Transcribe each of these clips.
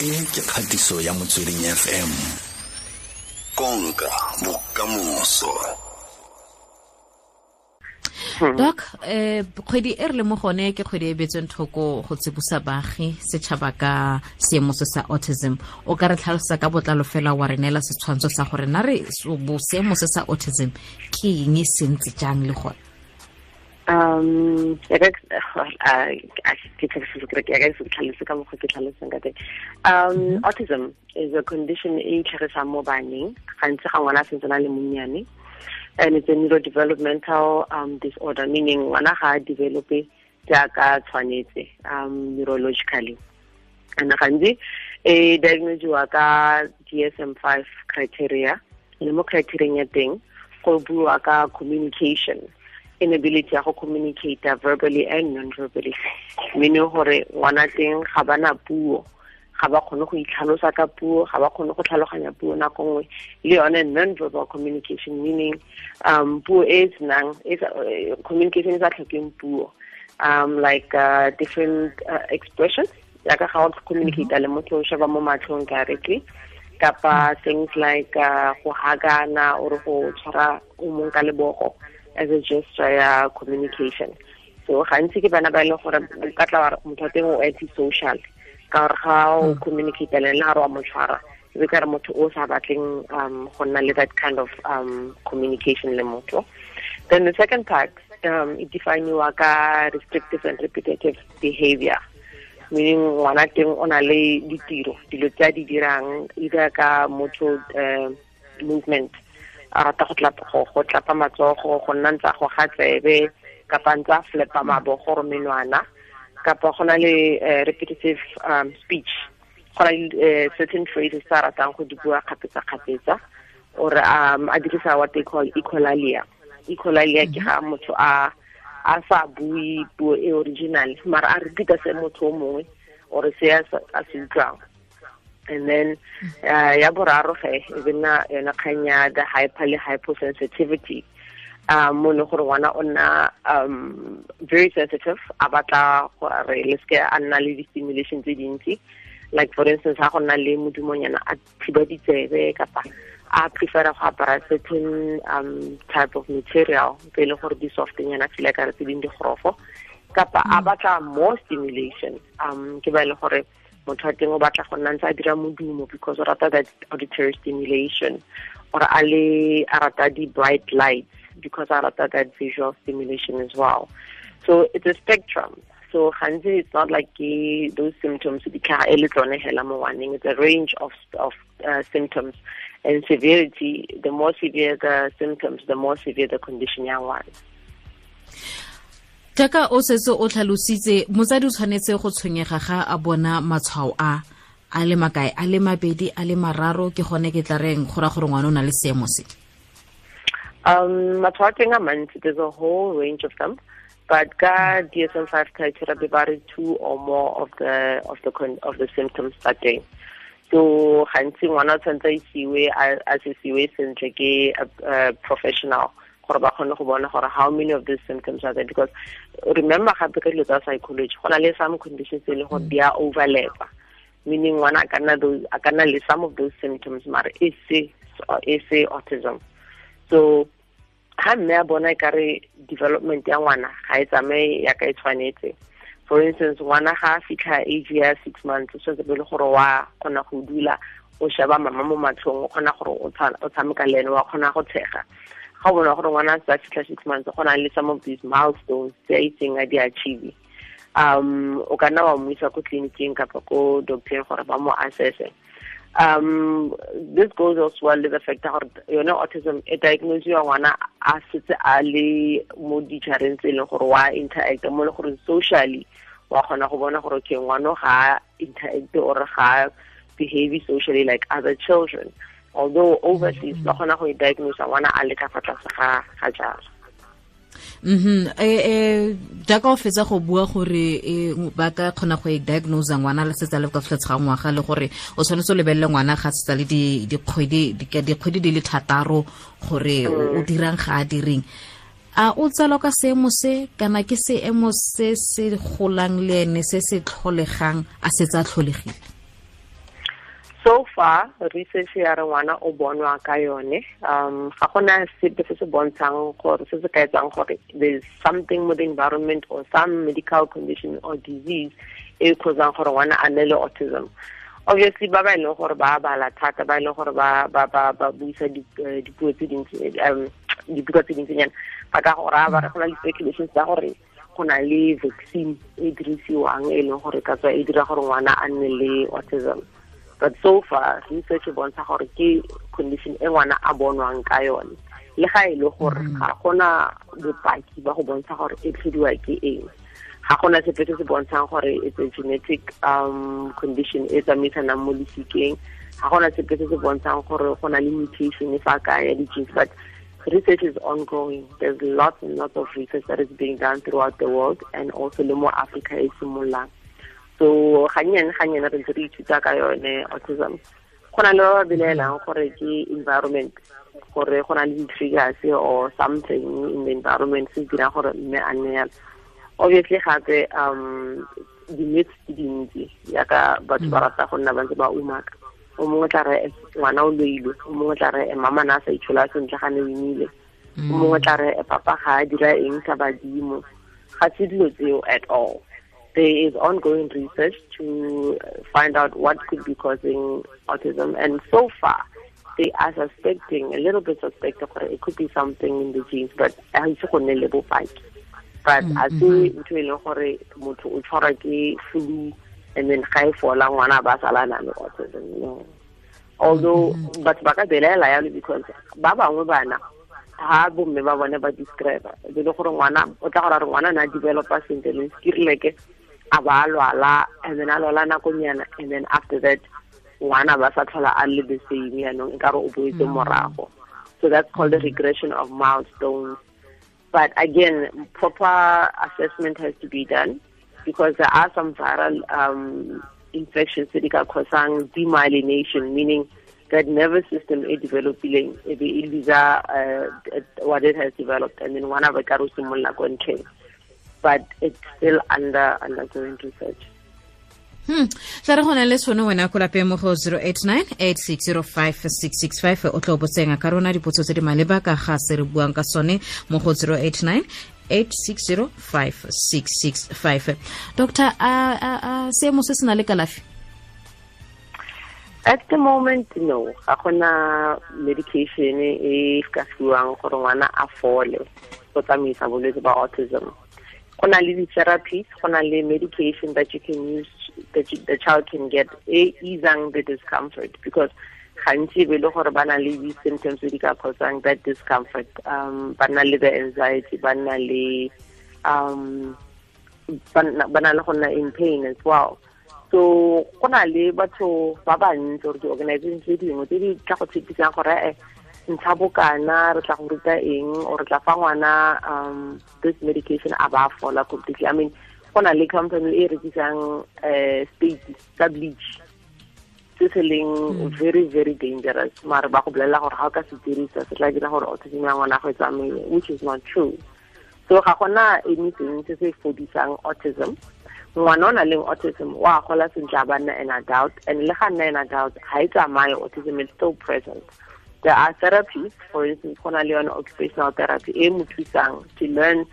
e ke kgatiso ya motsweding fm konka bokamoso. Doc um kgwedi e re le mo gone ke kgwedi e betsweng thoko go tsibosa baagi setšhaba ka seemoso sa autism. O ka re tlhalosa ka botlalo fela wa re neela setshwantsho sa gore na re bo seemo se sa autism ke eng e sentse jang le gone teng. Um autism is a condition e itlhegisang mo baneng gantsi ga ngwana a sentse na le monnyane. And it's a neurodevelopmental um, disorder meaning ngwana ga a develope jaaka tshwanetse um, neurologically. And gantsi e diagnosiwa ka DSM 5 criteria. Le mo criteria ya teng go bua ka communication inability ya go communicate verbally and non-verbally. Meaning gore ngwana teng ga bana puo ga ba kgone go itlhalosa ka puo ga ba kgone go tlhaloganya puo nako nngwe. Le yone non-verbal communication meaning um puo e senang communication e sa tlhokeng puo. Um like uh, different uh, expressions. Yaka ga o communicate le motho o sheba mo matlhong directly kapa things like uh, go hagana or go tshwara o mong ka lebogo as a gesture ya communication. So gantsi ke bana ba e leng gore ka tla motho wa teng o anti-social ka gore ga o communicate le ga re wa mo tshwara. Ebe ka re motho o sa batleng um go nna le that kind of um communication le motho. Then the second part um e definiwa ka restrictive and repetitive behavior. Meaning ngwana teng o na le ditiro dilo tse a di dirang either ka motho uh, movement a rata go tlapa go tlapa matsogo go nna ntse go ga tsebe kapa ntse a flepa mabogo gore menwana kapa go na le repetitive um, speech. Go na le certain phrases tsa ratang go di bua kgapetsa-kgapetsa or um, a dirisa what they call echolalia. Echolalia ke ga motho a a sa bue puo e original mara a repeata se motho o mongwe or se a se utlwang and then uh, ya boraro ge e be nna yona kgang ya the hyper le hyposensitivity um mo le gore ngwana o nna um very sensitive a batla gore le seke a nna le di-stimulation tse dintsi. Like for instance ha go nna le modumonyana a thiba ditsebe kapa a prefera go apara certain um type of material tse e le gore di-softnyana fela ka re tse ding digorofo kapa a batla more stimulation. Um ke ba e le gore motho wa teng o batla go nna ntse a dira modumo because o rata that auditory stimulation or a le a rata di-bright lights because a rata that visual stimulation as well. So it's a spectrum. So gantsi it's not like those symptoms di tlhaga e le tsone hela mo it's a range of, of uh, symptoms and severity. The more severe the symptoms the more severe the condition ya ngwana jaaka o setse o tlhalositse motsadi o tshwanetse go tshwenyega ga a bona matshwao a a le makae a le mabedi a le mararo ke gone ke tla reng go ra gore ngwana o na le seemo se? Um matshwao a teng a mantsi there's a whole range of them but ka DSM-5 criteria be ba re two or more of the of the of the symptoms tsa teng so gantsi ngwana o tshwanetse a isiwe a se siwe sentle ke a professional gore ba kgone go bona gore how many of these symptoms are there? Because remember gape ka dilo tsa psychology go na le some conditions e le gore di a overlapa. Meaning ngwana a ka nna le some of those symptoms mare e se autism. So ha mme a bona e kare development ya ngwana ga e tsamaye ya ka e tshwanetse. For instance ngwana ga a fitlha age ya six months o tshwanetse pele gore wa kgona go dula o sheba mama mo matlhong o kgona gore o tshameka le ene wa kgona go tshega. Ga bona gore ngwana a fitlha six months go na le some of these milestones tse a itseng a di achieve um o ka nna wa mo isa ko tleliniking kapa ko doctor gore ba mo assesse. Um this goes as well le the fact gore yone autism e diagnosiwa ngwana a setse a le mo dijareng tse e leng gore wa interact mo le gore socially wa kgona go bona gore ke ngwana ga interact or ga behave socially like other children. Although overseas ba kgona go diagnose ngwana a le ka fa tlase ga ga jalo. Mhm eh jaaka o fetsa go bua gore ba ka kgona go diagnose ngwana le setsa le ka fletsa ga ngwaga le gore o tshwanetse o lebelele ngwana ga setsa le dikgwedi dikgwedi di le thataro gore o dirang ga a direng. A o tsalwa ka seemo se kana ke seemo se se golang le ene se se tlholegang a setse a tlholegile so far research ya re ngwana o bonwa ka yone um ga gona sepe se se bontshang gore se se ka etsang gore there's something with the environment or some medical condition or disease e causang gore ngwana a nne le autism. Obviously ba ba leng gore ba bala thata ba leng gore ba ba ba ba buisa dipuo tse dintsi um dibuka tse dintsinyana. Ba ka gore ba re go na le speculations tsa gore go le vaccine e dirisiwang e leng gore ka tswa e dira gore ngwana a nne le autism but so far research e bontsha gore ke condition e ngwana a bonwang ka yone. Le ga e le gore ga gona bopaki ba go bontsha gore e tlhodiwa ke eng. Ga gona sepe se se bontshang gore it's a genetic um condition e tsamaisanang mo lesikeng. Ga gona sepe se se bontshang gore go na le mutation e fa ka ya di-genes but research is ongoing. There's lots and lots of research that is being done throughout the world and also le mo africa e simololang so gannyane gannyane re ntse re ithuta ka yone autism. Go na le ba belaelang gore ke environment gore go na le di-triggers or something in the environment se dirang gore mme a nne yalo obviously gape um di-myths di dintsi yaka batho ba rata go nna ba ntse ba umaka o mongwe tla re ngwana o loilwe o mongwe tla re mama na a sa itshola sentle ga ne o imile. O mongwe tla re papa ga a dira eng sa badimo. Ga se dilo tseo at all. There is ongoing research to uh, find out what could be causing autism. And so far they are suspecting a little bit suspect gore uh, it could be something in the genes but a itse go nne le bopaki. But mm, a se mm-hmm. ntho e leng gore motho o ke flu and then ga e fola ngwana ba sala na le autism no although mm-hmm. but ba ka belaela yalo because ba bangwe bana ha bomme ba bone ba describe be le gore ngwana o tla gore ngwana na developa sentle le skirileke a ba lwala and then a lwala nakonyana and then after that ngwana ba sa tlhola a le the same yaanong e ka re o boetse morago. So that's called the regression of milestones. But again proper assessment has to be done because there are some viral um, infections that are causing demyelination meaning that nervous system e developileng e be e lisa uh, what it has developed and then one of the ka re simolola ko ntlheng but it's still under undergoing research. Hmm. tla re gona le tshone wena ko lapeng mo go 089 o tlo botseng ka rona dipotso tse di maleba ka ga se re buang ka sone mo go 089 8605665 doctor a a a seemo se se na le kalafi at the moment no ga gona medication e ka fiwang gore ngwana a fole go tsamaisa bolwetse ba autism go na le di-therapies go na le medication that you can use that you, the child can get e easang the discomfort. Because gantsi be le gore ba na le di-symptoms tse di ka causang that discomfort. Um ba na le the anxiety ba na le um ba na le go nna in pain as well. So go na le batho ba bantsi or di-organization tse dingwe tse di tla go tshepisang gore e ntsha bokana re tla go ruta eng or re tla fa ngwana um this medication a ba fola completely. I mean go na le company e rekisang um state tsa bleach se se leng very very dangerous. Mare ba go bolelela gore ga o ka se dirisa se tla dira gore autism ya ngwana go which is not true. So ga gona anything se se fodisang autism. Ngwana o na leng autism wa gola sentle a ba nna an adult and le ga nna an adult ga e tsamaye autism is still present there are therapies for instance go na le occupational therapy e mo thusang to learn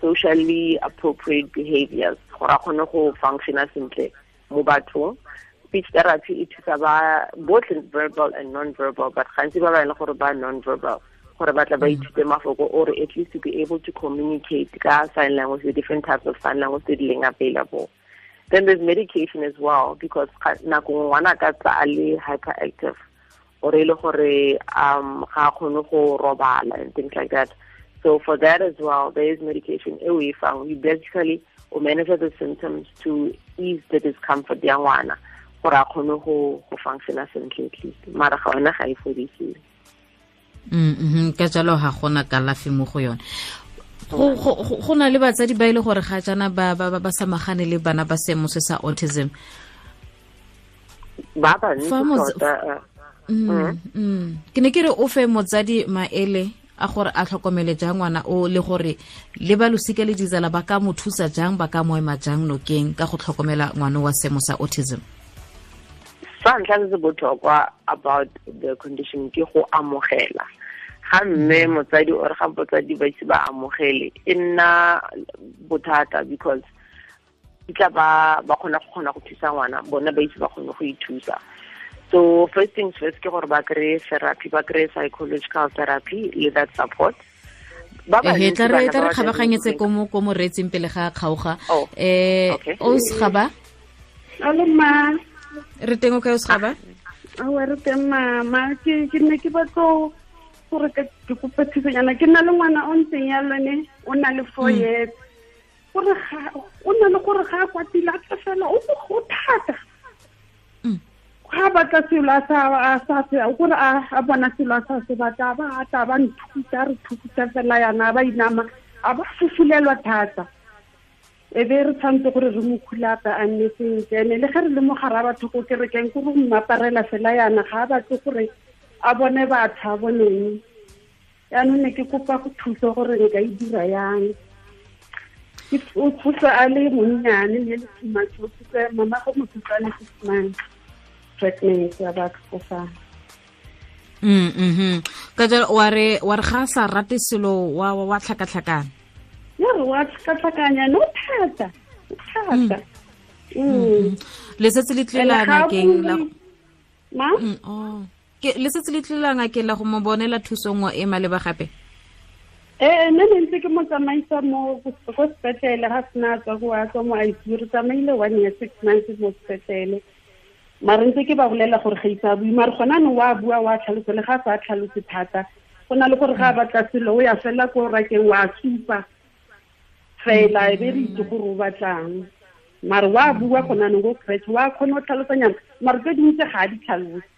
socially appropriate behaviors gore a kgone go functiona sentle mo bathong. Speech therapy e thusa ba both verbal and non-verbal but gantsi ba ba e le gore ba non-verbal gore ba tla ba mm. ithute mafoko or at least to be able to communicate ka sign language the different types of sign language tse di leng available. Then there's medication as well because nako ngwana ka tsa a le hyperactive or e le gore um ga kgone go robala and things like that. So for that as well there is medication e o e fang. You basically o manage the symptoms to ease the discomfort ya ngwana gore a kgone go go functiona sentle at least. Mara ga ona ga e fodisiwe mm ka jalo ga gona kalafi mo go yone. Go na le batsadi ba ile gore ga jana ba ba ba samagane le bana ba seemo se sa autism. Ba tota ke ne ke re o fe motsadi maele a gore a tlhokomele jang ngwana o le gore le ba losika le ditsala ba ka mo thusa jang ba ka mo ema jang nokeng ka go tlhokomela ngwana wa semo sa autism? Sa ntlha se se botlhokwa about the condition ke go amogela. Ga mme motsadi or ga botsadi ba ise ba amogele e nna bothata because itla ba ba kgona go kgona go thusa ngwana bona ba ise ba kgone go ithusa so first things first ke gore ba kry therapy ba kry psychological therapy le that support. Ba tla re tla re kgabaganyetse ko mo ko mo retseng pele ga kgaoga. Oh, eh o sgaba alo ma. Re teng o ka o sgaba a wa re teng mama ke ke ne ke batlo gore ke ke kopa ke na le ngwana o ntseng ya lone o na le four years. Gore ga o na le gore ga a kwatile a tla fela o go thata ga batla selo a sa se gore a bona selo a sa se batla ba ata ba nthuta re thuta fela yana ba inama a ba fufulelwa thata e be re tshwanetse gore re mo khulape a nne sentle ene le ge re le mogare a batho ko kerekeng kore go mmaparela fela yana ga a batle gore a bone batho a boneng yaanong ne ke kopa go thusa gore nka e dira yang o thusa a le monnyane le le tshimase o thusa mama go mo thusa a le months pregnant ya batho mm mhm ka jalo wa re wa re ga sa rate selo wa wa tlhakatlhakana? Ya re wa tlhakatlhakanya no thata thata. Mm. mm le setse le tlela ke la ma? Mm, oh. Ke le setse le tlela ke la go mo bonela thuso ngwa e maleba gape? Ee nne ne ntse ke mo tsamaisa mo go sepetlele ga sena tswa go a tswa mo icu re tsamaile one year six months mo sepetlele mare ntse ke ba bolela gore ga isa bui mare gona ne wa bua wa tlhalose le ga sa tlhalose thata go na le gore ga a batla selo o ya fela ko rakeng wa supa. Fela e be re itse gore o batlang. Mare wa bua gona ne go crutch wa kgone go tlhalosanyana mare tse dintse ga a di tlhalose.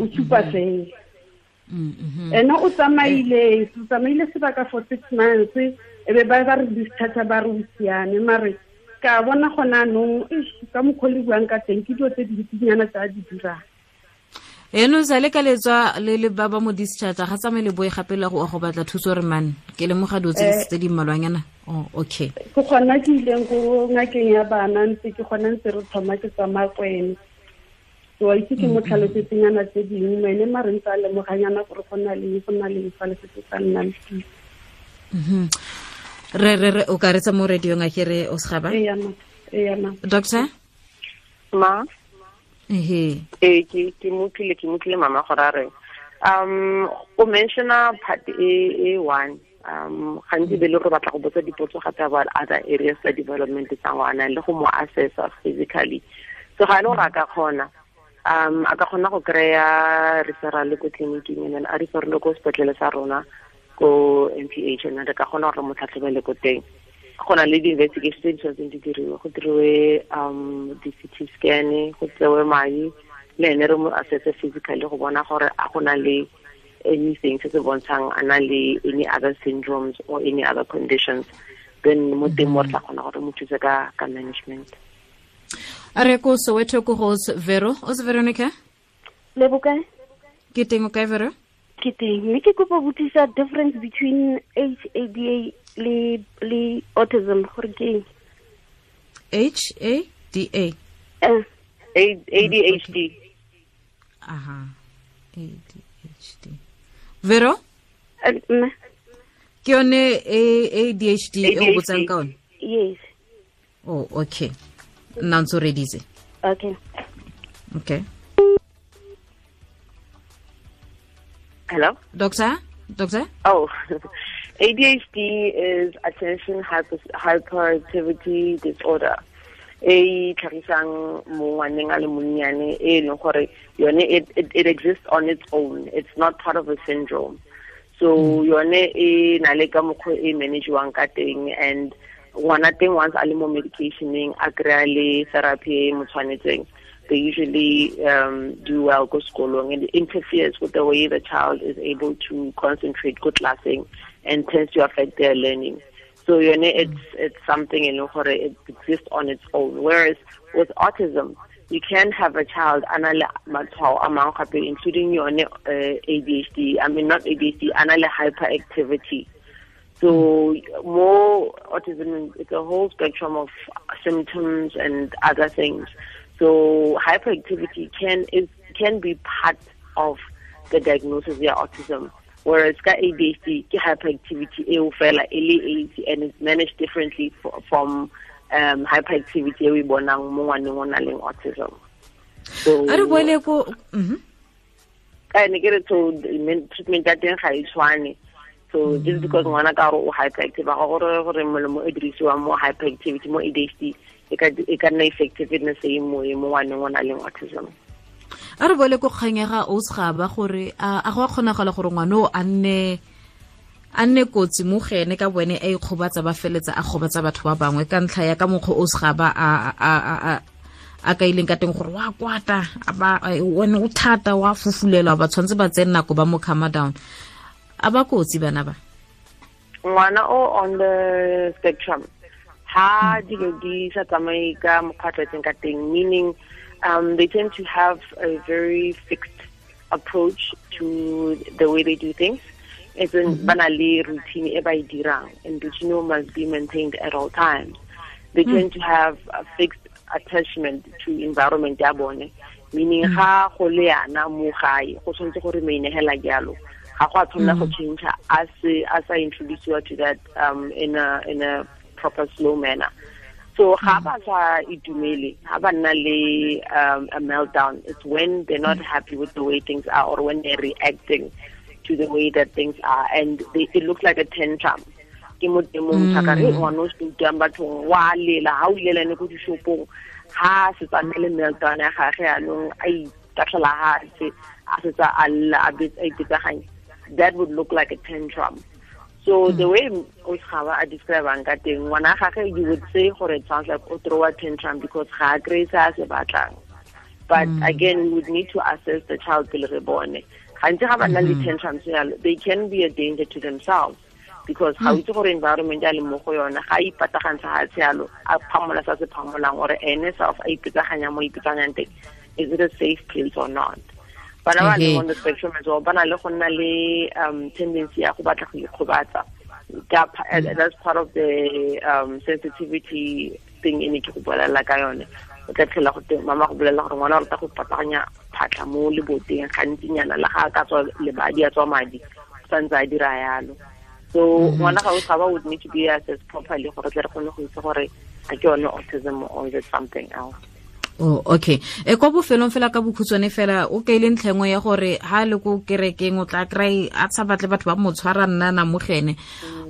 O supa fela. Ene o tsamaile o tsamaile sebaka for six months e be ba ba re discharge ba re o siame. Mare ka bona gona anong ka mokgwa le buang ka teng ke dilo tse dintsinyana tsa di dirang. Eno sa le ka letswa le le ba ba mo discharge ga tsamaye le boe gape la go go batla thuso re man ke lemoga dilo tse tse di mmalwanyana? Oh okay. Ke gona ke ileng go ngakeng ya bana ntse ke gona ntse re thoma ke tsamaya kwene so a itse ke mo tlhalosetsengana tse dingwe mene mare ntse a lemoganyana gore go na le go na le fa le setse sa nna le re re re o ka retsa mo radiong a kere o segaba doctor? Ma? Ehe. E ke ke mutlile ke mutlile mama gore a re um o mentiona part e e one. Um gantsi be le gore batla go botsa dipotso gape about other areas tsa development tsa ngwana le go mo assessa physically. So ga e le gore a ka kgona. Um a ka kgona go kry-a referral ko tleliniking and then a referle ko sepetlele sa rona ko MPH and re ka gona gore mo tlhatlhobele ko teng. Go na le di-investigation tse di tshwanetseng di diriwe go diriwe um di-CT scan go tsewe madi le ene re mo assesse physically go bona gore a go na le anything se se bontshang a na le any other syndromes or any other conditions. Then mo teng mo re tla kgona gore mo thuse ka ka management. A re ko soweto ko go vero. O se veronica? Le bokae ke teng o kae vero ke teng mme ke kopa botsisa difference between HADA le le autism gore ke H A D A? Uh. ADHD aha. ADHD Vero? Uh, ke yone ADHD e o botsang ka one yes. Oh okay. Nna ntse o reditse. Okay. Okay Hello? Doctor? Doctor? Oh, ADHD is attention hyper, hyperactivity disorder. e tlhagisang mo ngwaneng a le monnyane e leng gore yone it, exists on its own it's not part of a syndrome so mm. yone e na le ka mokgwa e managiwang ka teng and ngwana teng once a le mo medicationeng a kry-a le therapy e mo tshwanetseng they usually um, do well go school long and it interferes with the way the child is able to concentrate good classing and tends to affect their learning. So you know it's it's something you know it exists on its own. Whereas with autism you can have a child including your uh, ADHD I mean not ADHD anale hyperactivity. So more autism it's a whole spectrum of symptoms and other things so hyperactivity can is can be part of the diagnosis ya autism. Whereas ka ADHD ke hyperactivity e o fela e le and it's managed differently from um hyperactivity e we bonang mo ngwaneng o nang autism. So a re boele ko mhm. ka ne ke re so treatment ya teng ga e tshwane. So just because ngwana ka gore o hyperactive ga gore gore molemo e dirisiwang mo hyperactivity mo ADHD e ka nna effective the same way mo ngwaneng o na leng autism. A re boele ko kganyega o se ba gore a go a kgonagala gore ngwane o a nne a nne kotsi mo gene ka bone a ikgobatsa ba feletsa a gobatsa batho ba bangwe. Ka ntlha ya ka mokgwa o se ba a a ka ileng ka teng gore wa kwata one o thata wa fufulelwa ba tshwanetse ba tsene nako ba mo cama down. A ba kotsi bana ba? Ngwana o on the spectrum ha dilo di sa tsamaye ka mokgwa ka teng meaning um, they tend to have a very fixed approach to the way they do things. It's in mm-hmm. banali routine dirang, and routine must be maintained at all times. They mm. tend to have a fixed attachment to environment ya bone meaning mm. ga go le yana mo gae go tshwanetse go remain hela jalo ga go a tshwanela go mm. change as as I introduce you to that um, in a in a proper slow manner. So ga hmm. ba sa itumele ga ba nna le um, a meltdown. It's when they're not hmm. happy with the way things are or when they're reacting to the way that things are. And they, it looks like a tantrum. Ke mo temong hmm. thaka re ngwana o se utang bathong wa lela ha o ilela ne ko dishopong ha se tsamaya le meltdown ya gage anong a itatlhela gase a setsa a lla a ipetsaganye that would look like a tantrum so mm. the way Oshaba are describing ka teng ngwana gage you would say gore it sounds like o throw a tantrum because ga a kry se a se batlang but mm. again we would need to assess the child pele re bone gantsi ga ba nna le mm-hmm. tantrums yalo they can be a danger to themselves because ga o mm. itse gore environment ya le mo go yona ga a ipatagantsha ga se yalo a phamola sa se phamolang gore ene self a ipetsaganya mo ipetsaganyang teng is it a safe place or not bana ba leng on the spectrum as well ba na le go nna le um tendency ya go batla go ikgobatsa. Mm. that's part of the um sensitivity thing e ne ke go bolelela ka yone. O tla tlhela go teng mama go bolelela gore ngwana o rata go pataganya phatlha mo leboteng gantsinyana la ga ka tswa lebadi a tswa madi santse a dira yalo. So mm-hmm. ngwana ga o tshaba would need to be assessed properly gore tle re kgone go itse gore a ke yone autism or is it something else oh okay. E kwa bofelong fela ka bokhutswane fela o kaile ntlhengwe ya gore ha le ko kerekeng o tla kry a sa batle batho ba motshwara nna na mogene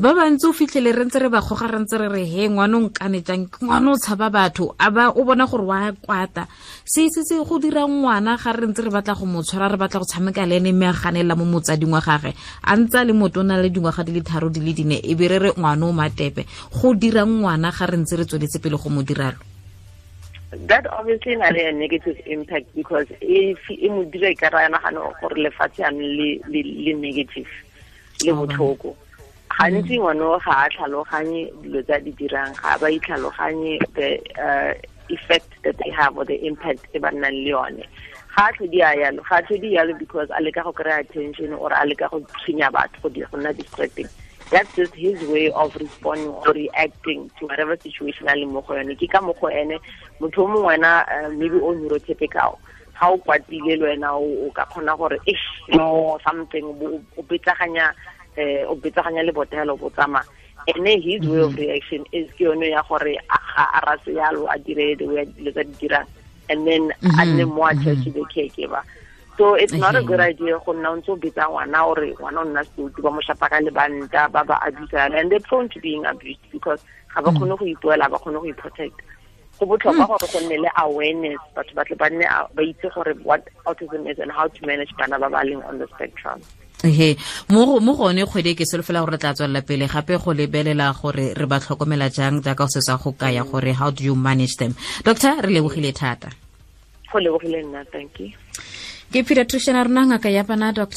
ba bantse o fitlhele re ntse re ba goga re ntse re re he ngwana o nkane jang ngwana o tshaba batho. A o bona gore wa kwata. Se se se go dira ngwana ga re ntse re batla go motshwara re batla go tshameka le ene mme a mo motsading wa gage. A ntse le motho o na le dingwaga di le tharo di le dine e be re re ngwana o matepe. Go dira ngwana ga re ntse re tsweletse pele go mo diralo that obviously na le a negative impact because if e mo dira ka ra nagana gore lefatshe yanong le negative le botlhoko. Gantsi ngwane ga a tlhaloganye dilo tsa di dirang ga ba itlhaloganye the uh, effect that they have or the impact e ba nnang le yone. Ga a tlhodi a yalo ga a tlhodi yalo because a leka go kry-a attention or a leka go tshwenya batho go nna distracting that's just his way of responding or reacting to whatever situation a leng mo go yone. Ke ka mo go ene motho o mongwe wena uh, maybe o kao ga o. Kwatile le wena o ka kgona gore ish no something o betsaganya eh o betsaganya le botelo bo tsamaya. Ene his way of mm-hmm. reaction is ke yone ya gore a rase yalo a dire dilo tsa di dirang. And then a nne mm-hmm. mo attached to the caregiver so it's not a good idea go nna o ntse o betsa ngwana ore ngwana o nna seutu ba mo shapa ka lebanta ba ba abuse and they're prone to being abused because ga ba kgone go ipuela ba kgone go iprotect. Go botlhokwa gore go nne le awareness batho batle ba nne ba itse gore what autism is and how to manage bana ba ba leng on the spectrum. Ehe. Mo mo gone kgwedi ke solofela gore re tla tswelela pele gape go lebelela gore re ba tlhokomela jang jaaka o setsa go kaya gore how do you manage them? Doctor re lebogile thata. Go lebogile nna thank you ke pediatrician a rona ngaka ya bana dr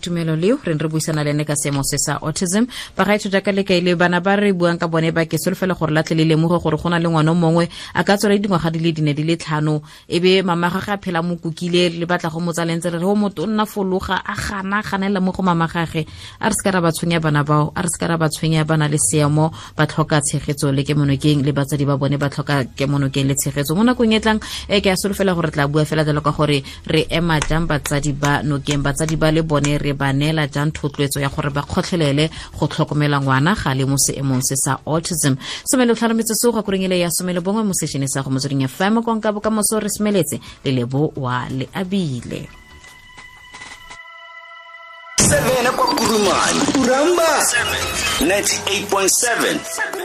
tumelo leo re re buisana le ene ka seemo se sa autism. Ba ga ithuta ka lekaile bana ba re buang ka bone ba ke solofela gore latle le lemoge gore go na le ngwana mongwe. A ka tswela dingwaga di le dine di le tlhano. E be mama ga ga phela mo kukile le batla go motsalentse re re o motho o nna fologa a gana ganela mo go mamagage a re se ka ra ba tshwenya bana bao a re se ka ra ba tshwenya bana le seemo. Ba tlhoka tshegetso le kemonokeng le batsadi ba bone ba tlhoka kemonokeng le tshegetso. Mo nakong e tlang e ke a solofela gore tla bua fela jalo ka gore re ema jang batsadi ba nokeng batsadi ba le bone re ba neela jang thotloetso ya gore ba kgotlhelele go tlhokomela ngwana ga le mo seemong se sa autism. Somele o tlhanometse seo ga koreng ya somele bongwe mo sešhene sa go motsweding fm konka bokamoso re semeletse le lebo wa le abile. Seven kwa uramba. 98.7